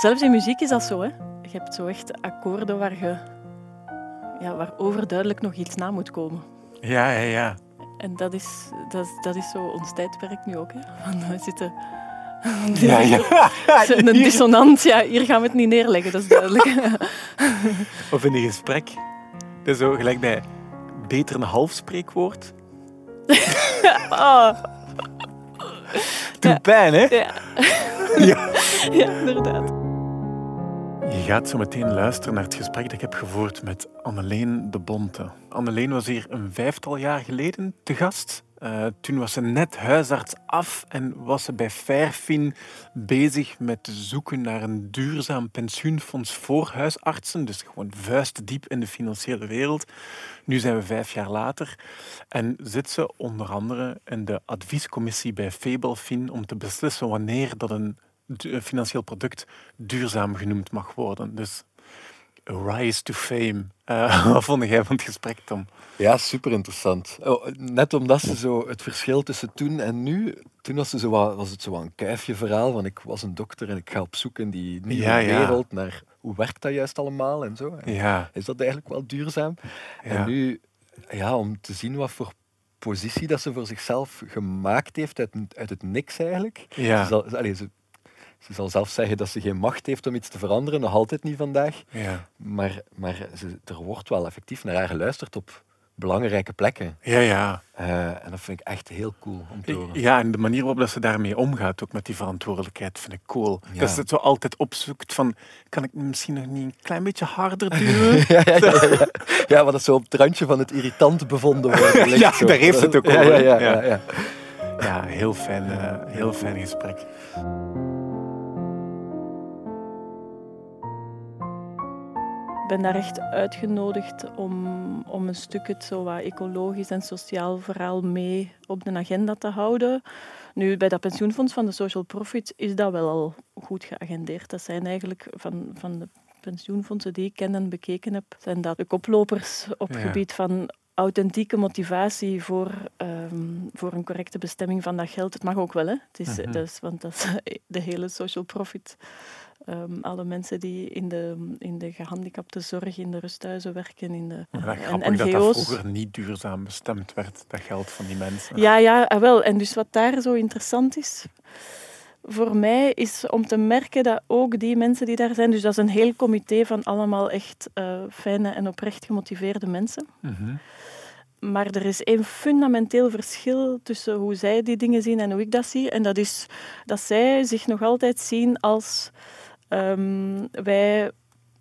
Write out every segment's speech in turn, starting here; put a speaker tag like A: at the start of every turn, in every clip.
A: Zelfs in muziek is dat zo. Hè? Je hebt zo echt akkoorden waar, je, ja, waar overduidelijk nog iets na moet komen.
B: Ja, ja, ja.
A: En dat is, dat, dat is zo ons tijdperk nu ook. Hè? Want we zitten...
B: Ja, ja.
A: Een dissonant, ja, hier gaan we het niet neerleggen, dat is duidelijk.
B: Of in een gesprek. Dat is zo gelijk bij beter een half spreekwoord.
A: Ah,
B: Doet
A: Ja.
B: pijn, hè?
A: ja.
B: Ja.
A: ja, inderdaad.
B: Gaat zo meteen luisteren naar het gesprek dat ik heb gevoerd met Anneleen de Bonte. Anneleen was hier een vijftal jaar geleden te gast. Eh, toen was ze net huisarts af en was ze bij Fairfin bezig met zoeken naar een duurzaam pensioenfonds voor huisartsen. Dus gewoon vuistdiep in de financiële wereld. Nu zijn we vijf jaar later en zit ze onder andere in de adviescommissie bij Fabelfin om te beslissen wanneer dat een financieel product duurzaam genoemd mag worden. Dus rise to fame. Eh, wat vond jij van het gesprek, Tom?
C: Ja, super interessant. Oh, net omdat ze zo het verschil tussen toen en nu. Toen was, ze zo wat, was het zo een kuifje verhaal van ik was een dokter en ik ga op zoek in die nieuwe
B: Ja, ja.
C: wereld naar hoe werkt dat juist allemaal en zo. En
B: Ja,
C: Is dat eigenlijk wel duurzaam? En nu, ja, om te zien wat voor positie dat ze voor zichzelf gemaakt heeft uit, uit het niks eigenlijk.
B: Ja.
C: Ze, zal, allee, ze, ze zal zelf zeggen dat ze geen macht heeft om iets te veranderen, nog altijd niet vandaag.
B: ja,
C: Maar, maar ze, er wordt wel effectief naar haar geluisterd op belangrijke plekken.
B: ja. ja.
C: Eh, en dat vind ik echt heel cool om te horen.
B: Ja, en de manier waarop dat ze daarmee omgaat, ook met die verantwoordelijkheid, vind ik cool.
C: Ja.
B: Dat ze het zo altijd opzoekt van, kan ik misschien nog niet een klein beetje harder duwen?
C: Ja, ja, ja, ja, wat dat zo op het randje van het irritant bevonden wordt.
B: Ja,
C: zo.
B: daar heeft het ook over,
C: Ja, ja,
B: ja.
C: ja, ja.
B: Ja, heel fijn, eh, heel fijn gesprek.
A: Ben daar echt uitgenodigd om, om een stuk het zo wat ecologisch en sociaal verhaal mee op de agenda te houden. Nu, bij dat pensioenfonds van de social profit is dat wel al goed geagendeerd. Dat zijn eigenlijk van, van de pensioenfondsen die ik ken en bekeken heb, zijn dat de koplopers op het
B: Ja.
A: gebied van authentieke motivatie voor, ehm, voor een correcte bestemming van dat geld. Het mag ook wel, hè? Het is,
B: Mhm.
A: is, want dat is de hele social profit. Ehm, alle mensen die in de, in de gehandicapte zorg, in de rusthuizen werken, in de
B: Maar dat
A: en
B: grappig dat dat
A: NGO's.
B: vroeger niet duurzaam bestemd werd, dat geld van die mensen.
A: Ja, ja, ah, wel. En dus wat daar zo interessant is voor mij, is om te merken dat ook die mensen die daar zijn, dus dat is een heel comité van allemaal echt eh, fijne en oprecht gemotiveerde mensen.
B: Mhm.
A: Maar er is één fundamenteel verschil tussen hoe zij die dingen zien en hoe ik dat zie. En dat is dat zij zich nog altijd zien als ehm, wij,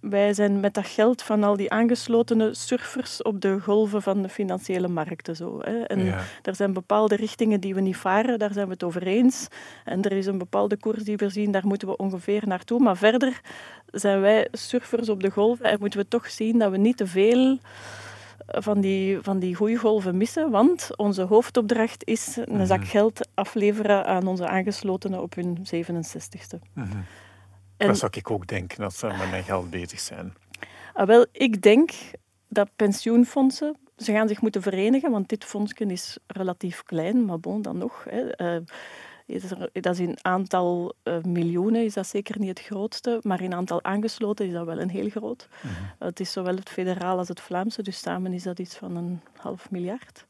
A: wij zijn met dat geld van al die aangeslotene surfers op de golven van de financiële markten. Zo, hè. En
B: Ja.
A: er zijn bepaalde richtingen die we niet varen, daar zijn we het over eens. En er is een bepaalde koers die we zien, daar moeten we ongeveer naartoe. Maar verder zijn wij surfers op de golven en moeten we toch zien dat we niet te veel van die, van die goede golven missen. Want onze hoofdopdracht is een zak
B: Mhm.
A: geld afleveren aan onze aangeslotenen op hun 67ste.
B: Mhm.
A: En,
B: Dat zou ik ook denken als ze met mijn geld bezig zijn.
A: ah, wel, ik denk dat pensioenfondsen, ze gaan zich moeten verenigen, want dit fondsje is relatief klein, maar bon, dan nog. Hè. Eh, dat is in aantal eh, miljoenen is dat zeker niet het grootste, maar in aantal aangesloten is dat wel een heel groot.
B: Mhm.
A: Het is zowel het federaal als het Vlaamse, dus samen is dat iets van een half miljard.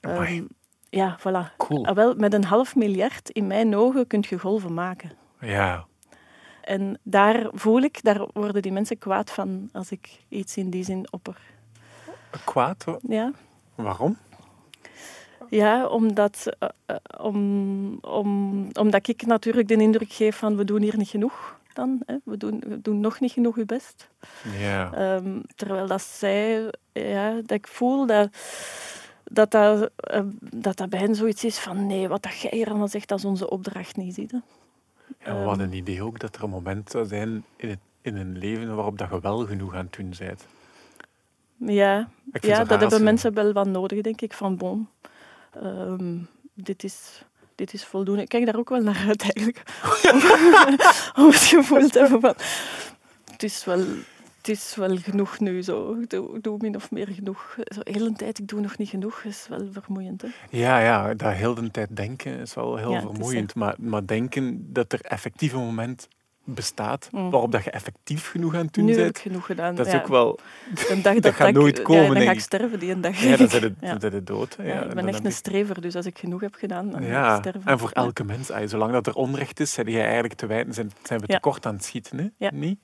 A: Ehm, ja, voilà.
C: Cool.
A: Ah, wel, met een half miljard, in mijn ogen, kun je golven maken.
B: Ja,
A: En daar voel ik, daar worden die mensen kwaad van als ik iets in die zin opper.
B: kwaad. hoor.
A: Ja,
B: Waarom?
A: ja omdat, om, om, omdat ik natuurlijk de indruk geef van we doen hier niet genoeg. Dan, hè. We, doen, we doen nog niet genoeg uw best.
B: Ja.
A: Ehm, terwijl dat zij, ja, dat ik voel dat dat, dat, eh, dat dat bij hen zoiets is van nee, wat dat jij hier allemaal zegt, dat is onze opdracht niet. Zie je?
B: En we hadden een idee ook dat er een moment zou zijn in, het, in een leven waarop dat je wel genoeg aan het doen bent.
A: Ja, ja dat hebben mensen wel wat nodig, denk ik. Van bon, ehm, dit, is, dit is voldoende. Ik kijk daar ook wel naar uit, eigenlijk. om, om het gevoel te hebben van... Het is wel, het is wel genoeg nu, zo. Ik doe, min of meer genoeg. Zo, heel een tijd, ik doe nog niet genoeg, is wel vermoeiend, hè.
B: Ja, ja, dat heel de tijd denken is wel heel
A: Ja, het is,
B: vermoeiend. Maar, maar denken dat er effectief een moment bestaat,
A: Mm.
B: waarop dat je effectief genoeg aan het doen
A: nu heb ik genoeg gedaan.
B: Dat is
A: ja.
B: ook wel...
A: Een dag dat,
B: gaat
A: ik-
B: nooit
A: ja,
B: komen,
A: dan ga ik sterven die een dag.
B: Ja, dan zijn de dood.
A: Ja, ik
B: en
A: ben echt een strever, dus als ik genoeg heb gedaan, dan ga ik sterven.
B: en voor
A: Ja.
B: elke mens, zolang dat er onrecht is, zijn jij eigenlijk te wijten, zijn, zijn we tekort aan het schieten. Hè?
A: Ja.
B: Niet?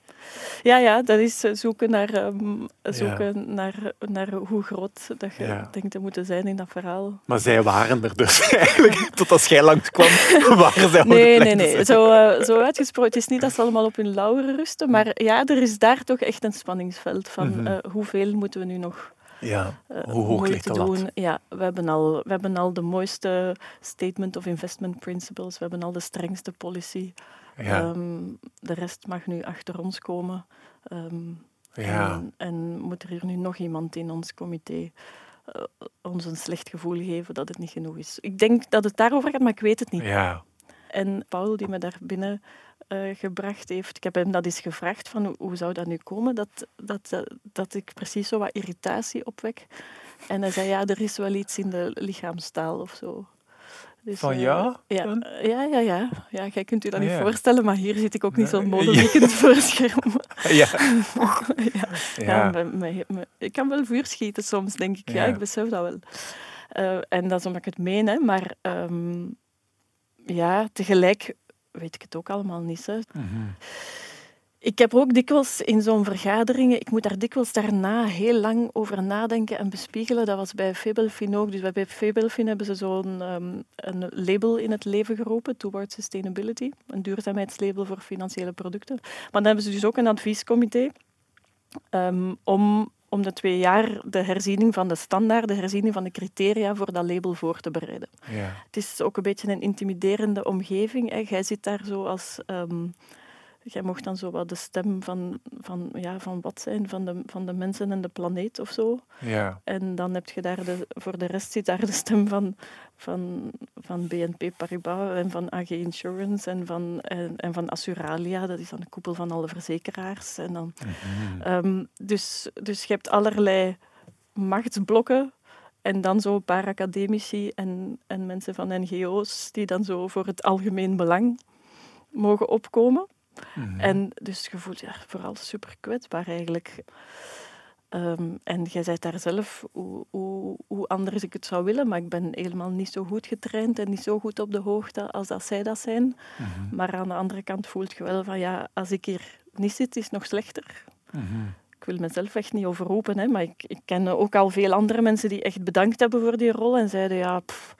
A: Ja, ja, dat is eh, zoeken naar, ehm, zoeken naar, naar hoe groot dat je denkt te moeten zijn in dat verhaal.
B: Maar zij waren er dus eigenlijk. Tot als jij langs kwam, waren zij al
A: Nee, nee, nee. Zo, eh, zo uitgesproken. Het is niet dat ze allemaal op hun lauweren rusten, maar ja, er is daar toch echt een spanningsveld van
B: Mhm.
A: eh, hoeveel moeten we nu nog
B: Ja,
A: eh,
B: hoe hoog ligt de lat?
A: doen. Ja, we hebben, al, we hebben al de mooiste statement of investment principles, we hebben al de strengste policy.
B: Ja,
A: Ehm, de rest mag nu achter ons komen. Ehm,
B: ja.
A: en, en moet er hier nu nog iemand in ons comité eh, ons een slecht gevoel geven dat het niet genoeg is. Ik denk dat het daarover gaat, maar ik weet het niet.
B: ja.
A: En Paul, die me daar binnen eh, gebracht heeft, ik heb hem dat eens gevraagd van hoe, hoe zou dat nu komen, dat, dat, dat, dat ik precies zo wat irritatie opwek. En hij zei, ja, er is wel iets in de lichaamstaal of zo. Dus,
B: Van
A: eh,
B: ja?
A: Ja,
B: dan?
A: eh, ja, ja, ja. ja. Jij kunt u dat
B: Ah,
A: niet
B: ja.
A: voorstellen, maar hier zit ik ook niet zo
B: Nee,
A: modeliekend voor het scherm.
B: Ja.
A: ja. Ja,
B: Ja.
A: me- me- me- ik kan wel vuur schieten soms, denk ik. Ja, ik besef dat wel. En dat is omdat ik het meen, hè. maar ehm, ja, tegelijk weet ik het ook allemaal niet. Hè.
B: Mhm.
A: Ik heb ook dikwijls in zo'n vergaderingen, ik moet daar dikwijls daarna heel lang over nadenken en bespiegelen. Dat was bij Febelfin ook. Dus bij Febelfin hebben ze zo'n ehm, een label in het leven geroepen, Towards Sustainability, een duurzaamheidslabel voor financiële producten. Maar dan hebben ze dus ook een adviescomité ehm, om om de twee jaar de herziening van de standaard, de herziening van de criteria voor dat label voor te bereiden.
B: Ja.
A: Het is ook een beetje een intimiderende omgeving. Hè. Jij zit daar zo als... ehm, jij mocht dan zo wat de stem van, van, ja, van wat zijn, van de, van de mensen en de planeet of zo.
B: Ja.
A: En dan heb je daar de, voor de rest zit daar de stem van, van, van BNP Paribas en van AG Insurance en van, en, en van Assuralia. Dat is dan de koepel van alle verzekeraars. En dan,
B: Mhm.
A: Ehm, dus, dus je hebt allerlei machtsblokken en dan zo een paar academici en, en mensen van NGO's die dan zo voor het algemeen belang mogen opkomen.
B: Mhm.
A: En dus je voelt je vooral super kwetsbaar eigenlijk. Ehm, en jij zei daar zelf hoe, hoe, hoe anders ik het zou willen, maar ik ben helemaal niet zo goed getraind en niet zo goed op de hoogte als dat zij dat zijn.
B: Mhm.
A: Maar aan de andere kant voelt je wel van ja, als ik hier niet zit, is het nog slechter
B: Mhm.
A: ik wil mezelf echt niet overroepen, hè, maar ik, ik ken ook al veel andere mensen die echt bedankt hebben voor die rol en zeiden ja, pff,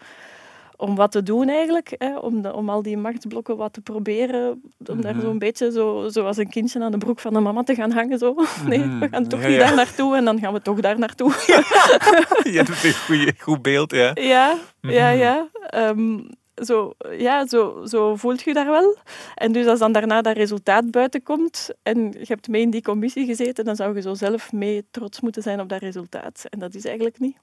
A: om wat te doen eigenlijk, hè, om, de, om al die machtsblokken wat te proberen, om daar
B: Mhm.
A: zo'n beetje zo, zoals een kindje aan de broek van de mama te gaan hangen. Zo. Nee, we gaan toch
B: Ja,
A: niet
B: ja.
A: daar naartoe en dan gaan we toch daar naartoe.
B: Je doet een goed beeld, ja.
A: Ja, ja,
B: Mhm.
A: ja. Ehm, zo, ja zo, zo voelt je daar wel. En dus als dan daarna dat resultaat buiten komt en je hebt mee in die commissie gezeten, dan zou je zo zelf mee trots moeten zijn op dat resultaat. En dat is eigenlijk niet.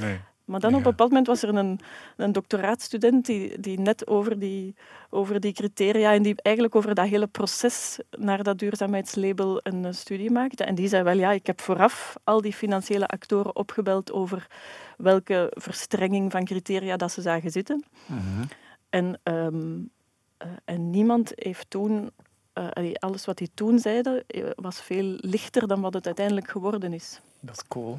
B: Nee.
A: Maar dan
B: Ja.
A: op een bepaald moment was er een, een doctoraatstudent die, die net over die, over die criteria en die eigenlijk over dat hele proces naar dat duurzaamheidslabel een eh, studie maakte. En die zei wel, ja, ik heb vooraf al die financiële actoren opgebeld over welke verstrenging van criteria dat ze zagen zitten.
B: Mhm.
A: En, ehm, eh, en niemand heeft toen, eh, alles wat die toen zeiden, was veel lichter dan wat het uiteindelijk geworden is.
B: Dat is cool.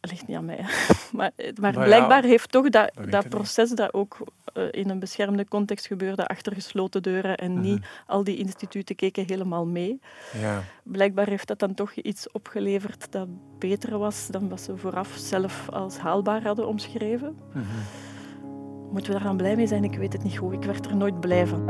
A: Dat ligt niet aan mij. Maar, maar
B: ja,
A: blijkbaar heeft toch dat, dat
B: niet.
A: proces dat ook eh, in een beschermde context gebeurde, achter gesloten deuren en niet
B: Mhm.
A: al die instituten keken helemaal mee.
B: Ja.
A: Blijkbaar heeft dat dan toch iets opgeleverd dat beter was dan wat ze vooraf zelf als haalbaar hadden omschreven.
B: Mhm.
A: Moeten we daar dan blij mee zijn? Ik weet het niet goed. Ik werd er nooit blij van.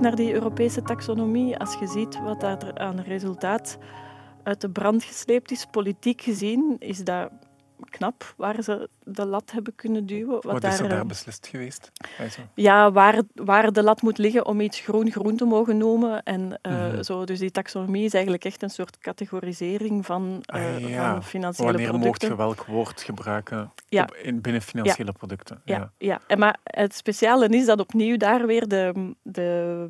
A: Naar die Europese taxonomie. Als je ziet wat daar aan resultaat uit de brand gesleept is, politiek gezien, is dat knap waar ze de lat hebben kunnen duwen. Wat,
B: Wat is er
A: eh,
B: daar beslist geweest? Ja,
A: waar, waar de lat moet liggen om iets groen groen te mogen noemen. En, eh,
B: Mhm.
A: zo, dus die taxonomie is eigenlijk echt een soort categorisering van, eh,
B: Ah, ja.
A: van financiële
B: Wanneer mocht
A: producten.
B: je welk woord gebruiken
A: Ja.
B: op, in, binnen financiële producten?
A: Ja, ja. En maar het speciale is dat opnieuw daar weer de, de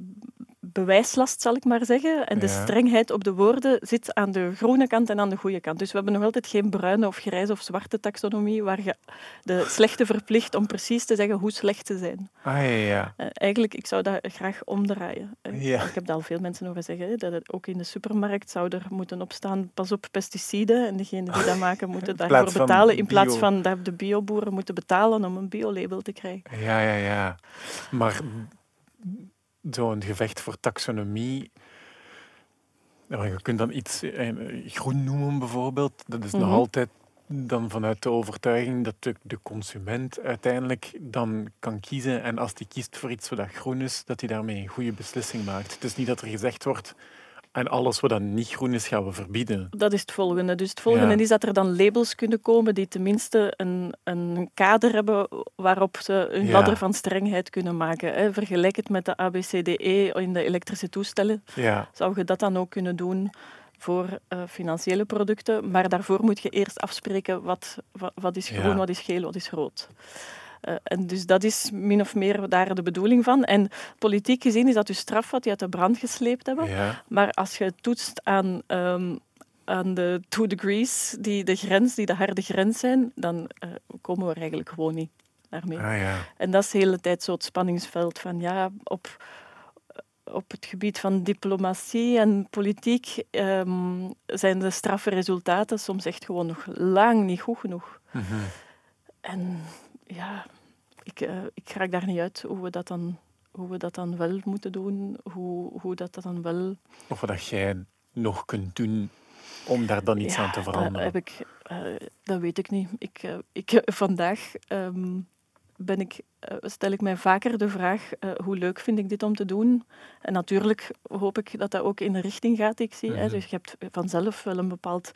A: bewijslast, zal ik maar zeggen. En de
B: Ja.
A: strengheid op de woorden zit aan de groene kant en aan de goede kant. Dus we hebben nog altijd geen bruine of grijze of zwarte taxonomie waar je de slechte verplicht om precies te zeggen hoe slecht ze zijn.
B: Ah, ja, ja.
A: Eh, eigenlijk, ik zou dat graag omdraaien.
B: Ja.
A: Ik heb daar al veel mensen horen zeggen, hè, dat het ook in de supermarkt zou er moeten opstaan, pas op pesticiden. En degenen die dat maken moeten daarvoor betalen, in plaats
B: bio.
A: van dat de bioboeren moeten betalen om een biolabel te krijgen.
B: Ja, ja, ja. Maar zo'n gevecht voor taxonomie. Je kunt dan iets eh, groen noemen, bijvoorbeeld. Dat is nog
A: Mhm.
B: altijd dan vanuit de overtuiging dat de, de consument uiteindelijk dan kan kiezen. En als die kiest voor iets wat groen is, dat hij daarmee een goede beslissing maakt. Het is niet dat er gezegd wordt. En alles wat dan niet groen is, gaan we verbieden.
A: Dat is het volgende. Dus het volgende
B: Ja.
A: is dat er dan labels kunnen komen die tenminste een, een kader hebben waarop ze een
B: Ja.
A: ladder van strengheid kunnen maken. Hè. Vergelijk het met de ABCDE in de elektrische toestellen.
B: Ja,
A: Zou je dat dan ook kunnen doen voor eh, financiële producten? Maar daarvoor moet je eerst afspreken wat, wat, wat is groen,
B: Ja.
A: wat is geel, wat is rood. Eh, en dus dat is min of meer daar de bedoeling van. En politiek gezien is dat dus straf wat die uit de brand gesleept hebben.
B: ja.
A: Maar als je toetst aan, ehm, aan de two degrees, die de grens, die de harde grens zijn, dan eh, komen we er eigenlijk gewoon niet daarmee.
B: Ah, ja.
A: En dat is de hele tijd zo het spanningsveld van ja, op, op het gebied van diplomatie en politiek ehm, zijn de straffe resultaten soms echt gewoon nog lang niet goed genoeg.
B: Mhm.
A: En ja, ik, eh, ik raak daar niet uit hoe we dat dan, hoe we dat dan wel moeten doen, hoe, hoe dat, dat dan wel
B: Of wat jij nog kunt doen om daar dan iets
A: Ja,
B: aan te
A: Dat,
B: veranderen.
A: heb ik, eh, dat weet ik niet. Ik, eh, ik, vandaag ehm, ben ik, stel ik mij vaker de vraag hoe leuk vind ik dit om te doen. En natuurlijk hoop ik dat dat ook in de richting gaat die ik zie. hè.
B: Mhm.
A: Dus je hebt vanzelf wel een bepaald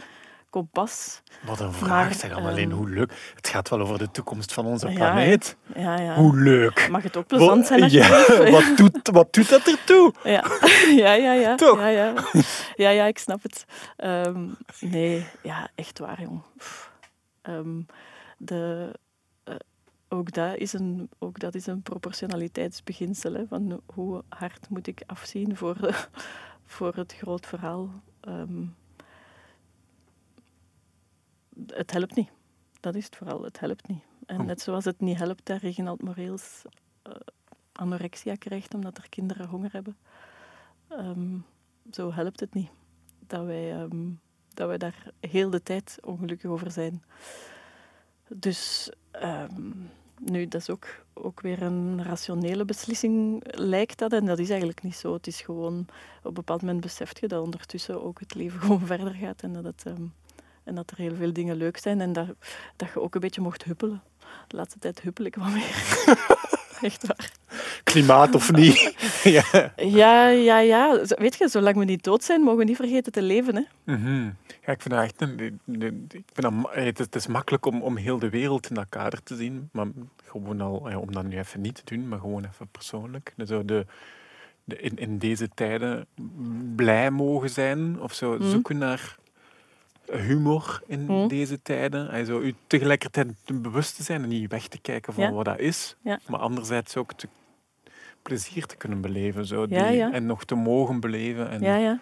A: kompas.
B: Wat een vraag,
A: Maar,
B: zeg alleen
A: ehm,
B: hoe leuk. Het gaat wel over de toekomst van onze planeet.
A: Ja, ja.
B: Hoe leuk.
A: Mag het ook plezant zijn alsjeblieft?
B: wat, doet, wat doet dat ertoe?
A: Ja, ja, ja. Ja,
B: Toch?
A: Ja, ja. ja, ja ik snap het. Ehm, nee, ja, echt waar, jong. Ehm, de, eh, ook, dat is een, ook dat is een proportionaliteitsbeginsel. Hè, van hoe hard moet ik afzien voor, voor het groot verhaal. Het helpt niet. Dat is het vooral. Het helpt niet. En
B: Oh.
A: net zoals het niet helpt dat Reginald Moreels eh, anorexia krijgt omdat er kinderen honger hebben. Ehm, zo helpt het niet dat wij, ehm, dat wij daar heel de tijd ongelukkig over zijn. Dus ehm, nu, dat is ook, ook weer een rationele beslissing, lijkt dat. En dat is eigenlijk niet zo. Het is gewoon, op een bepaald moment beseft je dat ondertussen ook het leven gewoon verder gaat. En dat, het, en dat er heel veel dingen leuk zijn. En dat, dat je ook een beetje mocht huppelen. De laatste tijd huppel ik wat meer. Echt waar.
B: Klimaat of niet? ja.
A: Ja, ja, Weet je, zolang we niet dood zijn, mogen we niet vergeten te leven. Hè?
B: Mhm. ja, ik vind dat echt een, een- een- ik vind dat, eh, het, is, makkelijk om, om heel de wereld in dat kader te zien, maar gewoon al, ja, om dat nu even niet te doen, maar gewoon even persoonlijk. Dus Zo de, de, in, in deze tijden blij mogen zijn of zo
A: Mhm.
B: zoeken naar humor in
A: Mhm.
B: deze tijden. En zo u tegelijkertijd bewust te zijn en niet weg te kijken van
A: Ja.
B: wat dat is,
A: Ja.
B: maar anderzijds ook te, plezier te kunnen beleven zo, die-
A: ja.
B: en nog te mogen beleven. En,
A: Ja, ja.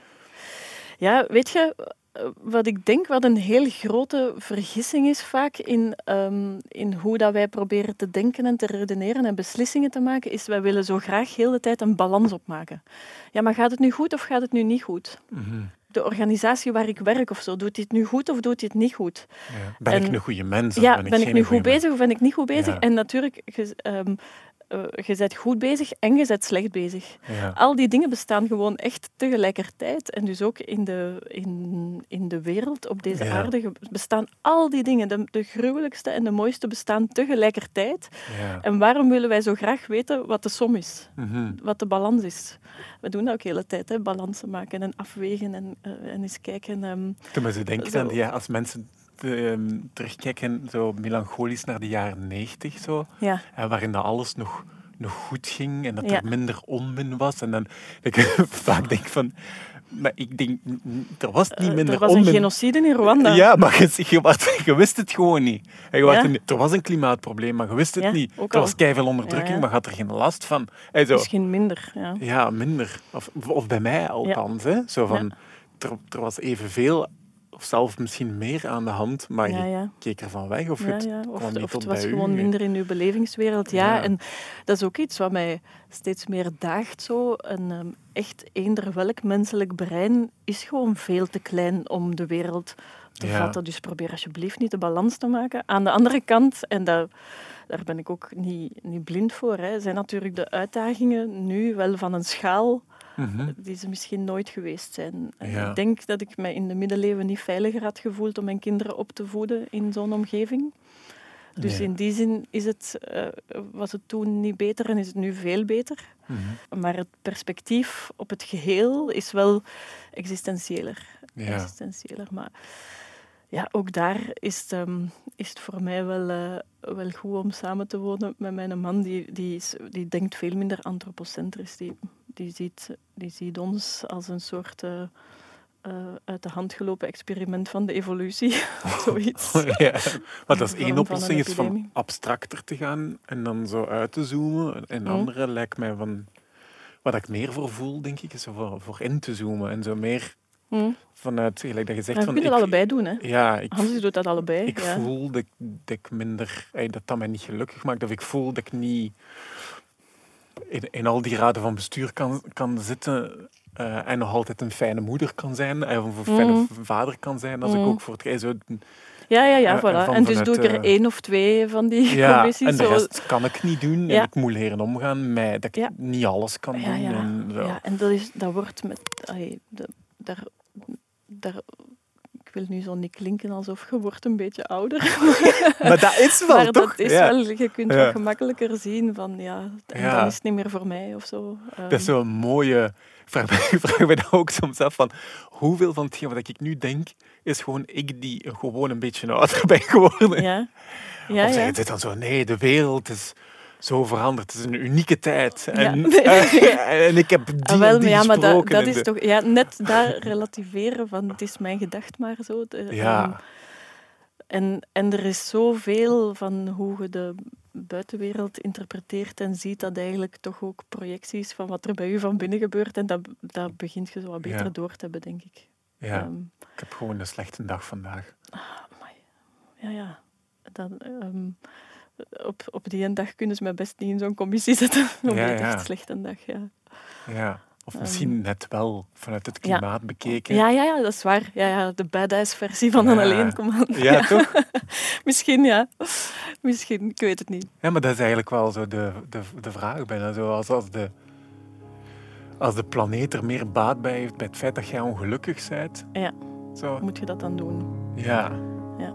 A: Ja, weet je, eh, wat ik denk wat een heel grote vergissing is vaak in, ehm, in hoe dat wij proberen te denken en te redeneren en beslissingen te maken, is wij willen zo graag heel de tijd een balans opmaken. Ja, maar gaat het nu goed of gaat het nu niet goed?
B: Mhm.
A: De organisatie waar ik werk of zo, doet dit nu goed of doet dit niet goed?
B: Ja. Ben ik
A: En-
B: een goede mens? of
A: Ja,
B: ben ik,
A: ben ik nu goed
B: mens?
A: bezig of ben ik niet goed bezig?
B: Ja.
A: En natuurlijk, je, eh, je bent goed bezig en je bent slecht bezig.
B: Ja.
A: Al die dingen bestaan gewoon echt tegelijkertijd. En dus ook in de, in, in de wereld, op deze
B: Ja.
A: aarde, bestaan al die dingen. De, de gruwelijkste en de mooiste bestaan tegelijkertijd.
B: Ja.
A: En waarom willen wij zo graag weten wat de som is?
B: Mhm.
A: Wat de balans is? We doen dat ook de hele tijd, hè? balansen maken en afwegen en, eh, en eens kijken. ehm,
B: Toen zo denken ja, als mensen ehm, terugkijken, zo melancholisch naar de jaren negentig, zo,
A: ja,
B: hè, waarin dat alles nog, nog goed ging en dat
A: Ja.
B: er minder onmin was. En dan ik vaak denk van, maar ik denk, er was niet
A: Uh,
B: minder
A: er was een
B: onmin-
A: genocide in Rwanda.
B: Ja, maar je, je, was- je wist het gewoon niet.
A: Ja.
B: er, er was een klimaatprobleem, maar je wist het
A: Ja,
B: niet. Er
A: al.
B: was keiveel onderdrukking,
A: Ja,
B: maar je had er geen last van. Zo,
A: Misschien minder. Ja.
B: ja, minder. Of, of bij mij althans. Hè? Zo van, er, er was evenveel, of zelfs misschien meer aan de hand, maar
A: Ja,
B: je keek ervan weg. Of het
A: ja.
B: kwam
A: Of,
B: niet
A: of
B: tot
A: het was gewoon
B: u.
A: minder in uw belevingswereld. Ja, en dat is ook iets wat mij steeds meer daagt. Zo. Een ehm, echt eender welk menselijk brein is gewoon veel te klein om de wereld te vatten. Dus probeer alsjeblieft niet de balans te maken. Aan de andere kant, en dat, daar ben ik ook niet, niet blind voor, hè, zijn natuurlijk de uitdagingen nu wel van een schaal
B: Mhm.
A: die ze misschien nooit geweest zijn.
B: Ja.
A: Ik denk dat ik mij in de middeleeuwen niet veiliger had gevoeld om mijn kinderen op te voeden in zo'n omgeving. Dus
B: Nee.
A: in die zin is het, eh, was het toen niet beter en is het nu veel beter.
B: Mhm.
A: Maar het perspectief op het geheel is wel existentiëler.
B: Ja.
A: existentiëler. Maar ja, ook daar is het, ehm, is het voor mij wel, eh, wel goed om samen te wonen met mijn man. Die, die, is, die denkt veel minder antropocentrisch. Die, die, ziet, die ziet ons als een soort eh, eh, uit de hand gelopen experiment van de evolutie. of zoiets.
B: ja. Maar dat is één oplossing, is van abstracter te gaan en dan zo uit te zoomen. En
A: Mhm.
B: andere lijkt mij van... Wat ik meer voor voel, denk ik, is voor, voor in te zoomen. En zo meer
A: Hm.
B: vanuit, gelijk dat je zegt... Van,
A: het
B: ik-
A: allebei doen. Hè.
B: Ja, ik,
A: Hans doet dat allebei.
B: ik
A: ja.
B: voel dat, dat ik minder... Dat dat mij niet gelukkig maakt. Dat ik voel dat ik niet in, in al die raden van bestuur kan, kan zitten... eh, en nog altijd een fijne moeder kan zijn. En of een fijne
A: Mhm.
B: vader kan zijn. Als ik
A: Mhm.
B: ook voor het...
A: Ja, ja, ja,
B: Eh,
A: voilà.
B: van
A: En dus
B: vanuit,
A: doe ik er
B: eh,
A: één of twee van die
B: Ja,
A: commissies.
B: en de
A: zo.
B: rest kan ik niet doen.
A: Ja.
B: En ik moet leren omgaan met dat ik
A: Ja.
B: niet alles kan doen.
A: ja.
B: En zo.
A: Ja, en dat, is, dat wordt met... allee, daar, daar, ik wil nu zo niet klinken alsof je wordt een beetje ouder.
B: Maar dat is wel,
A: maar
B: toch?
A: dat is
B: ja.
A: wel... Je kunt
B: Ja.
A: wel gemakkelijker zien van... Ja, en
B: Ja.
A: dan is het niet meer voor mij of zo.
B: Dat is
A: Ehm,
B: zo'n mooie... Ik vraag, me, ik vraag me dat ook soms af van... Hoeveel van hetgeen wat ik nu denk, is gewoon ik die gewoon een beetje ouder ben geworden?
A: Ja, ja,
B: of zeg je dit dan zo? Nee, de wereld is zo veranderd. Het is een unieke tijd.
A: Ja.
B: En, en ik heb die
A: Ah, wel,
B: die
A: ja, maar dat, dat is
B: de-
A: toch... Ja, net daar relativeren van... Het is mijn gedacht maar zo. de-
B: Ja.
A: ehm, En, en er is zoveel van hoe je de buitenwereld interpreteert en ziet dat eigenlijk toch ook projecties van wat er bij u van binnen gebeurt. En dat, dat begint je zo wat beter
B: Ja.
A: door te hebben, denk ik.
B: Ja,
A: Ehm,
B: ik heb gewoon een slechte dag vandaag.
A: amai. ja, ja. Dan, ehm, op, op die dag kunnen ze mij best niet in zo'n commissie zetten. Op
B: Ja,
A: echt slechte dag, ja.
B: Ja. Of misschien net wel, vanuit het
A: ja.
B: klimaat bekeken.
A: Ja, ja, ja, dat is waar. Ja, ja, de badass versie van kom aan.
B: Ja, toch?
A: Misschien, ja. Misschien, ik weet het niet.
B: Ja, maar dat is eigenlijk wel zo de, de, de vraag bijna. Zo als, als, de, als de planeet er meer baat bij heeft bij het feit dat jij ongelukkig bent.
A: Ja.
B: Zo.
A: Moet je dat dan doen?
B: Ja.
A: Ja.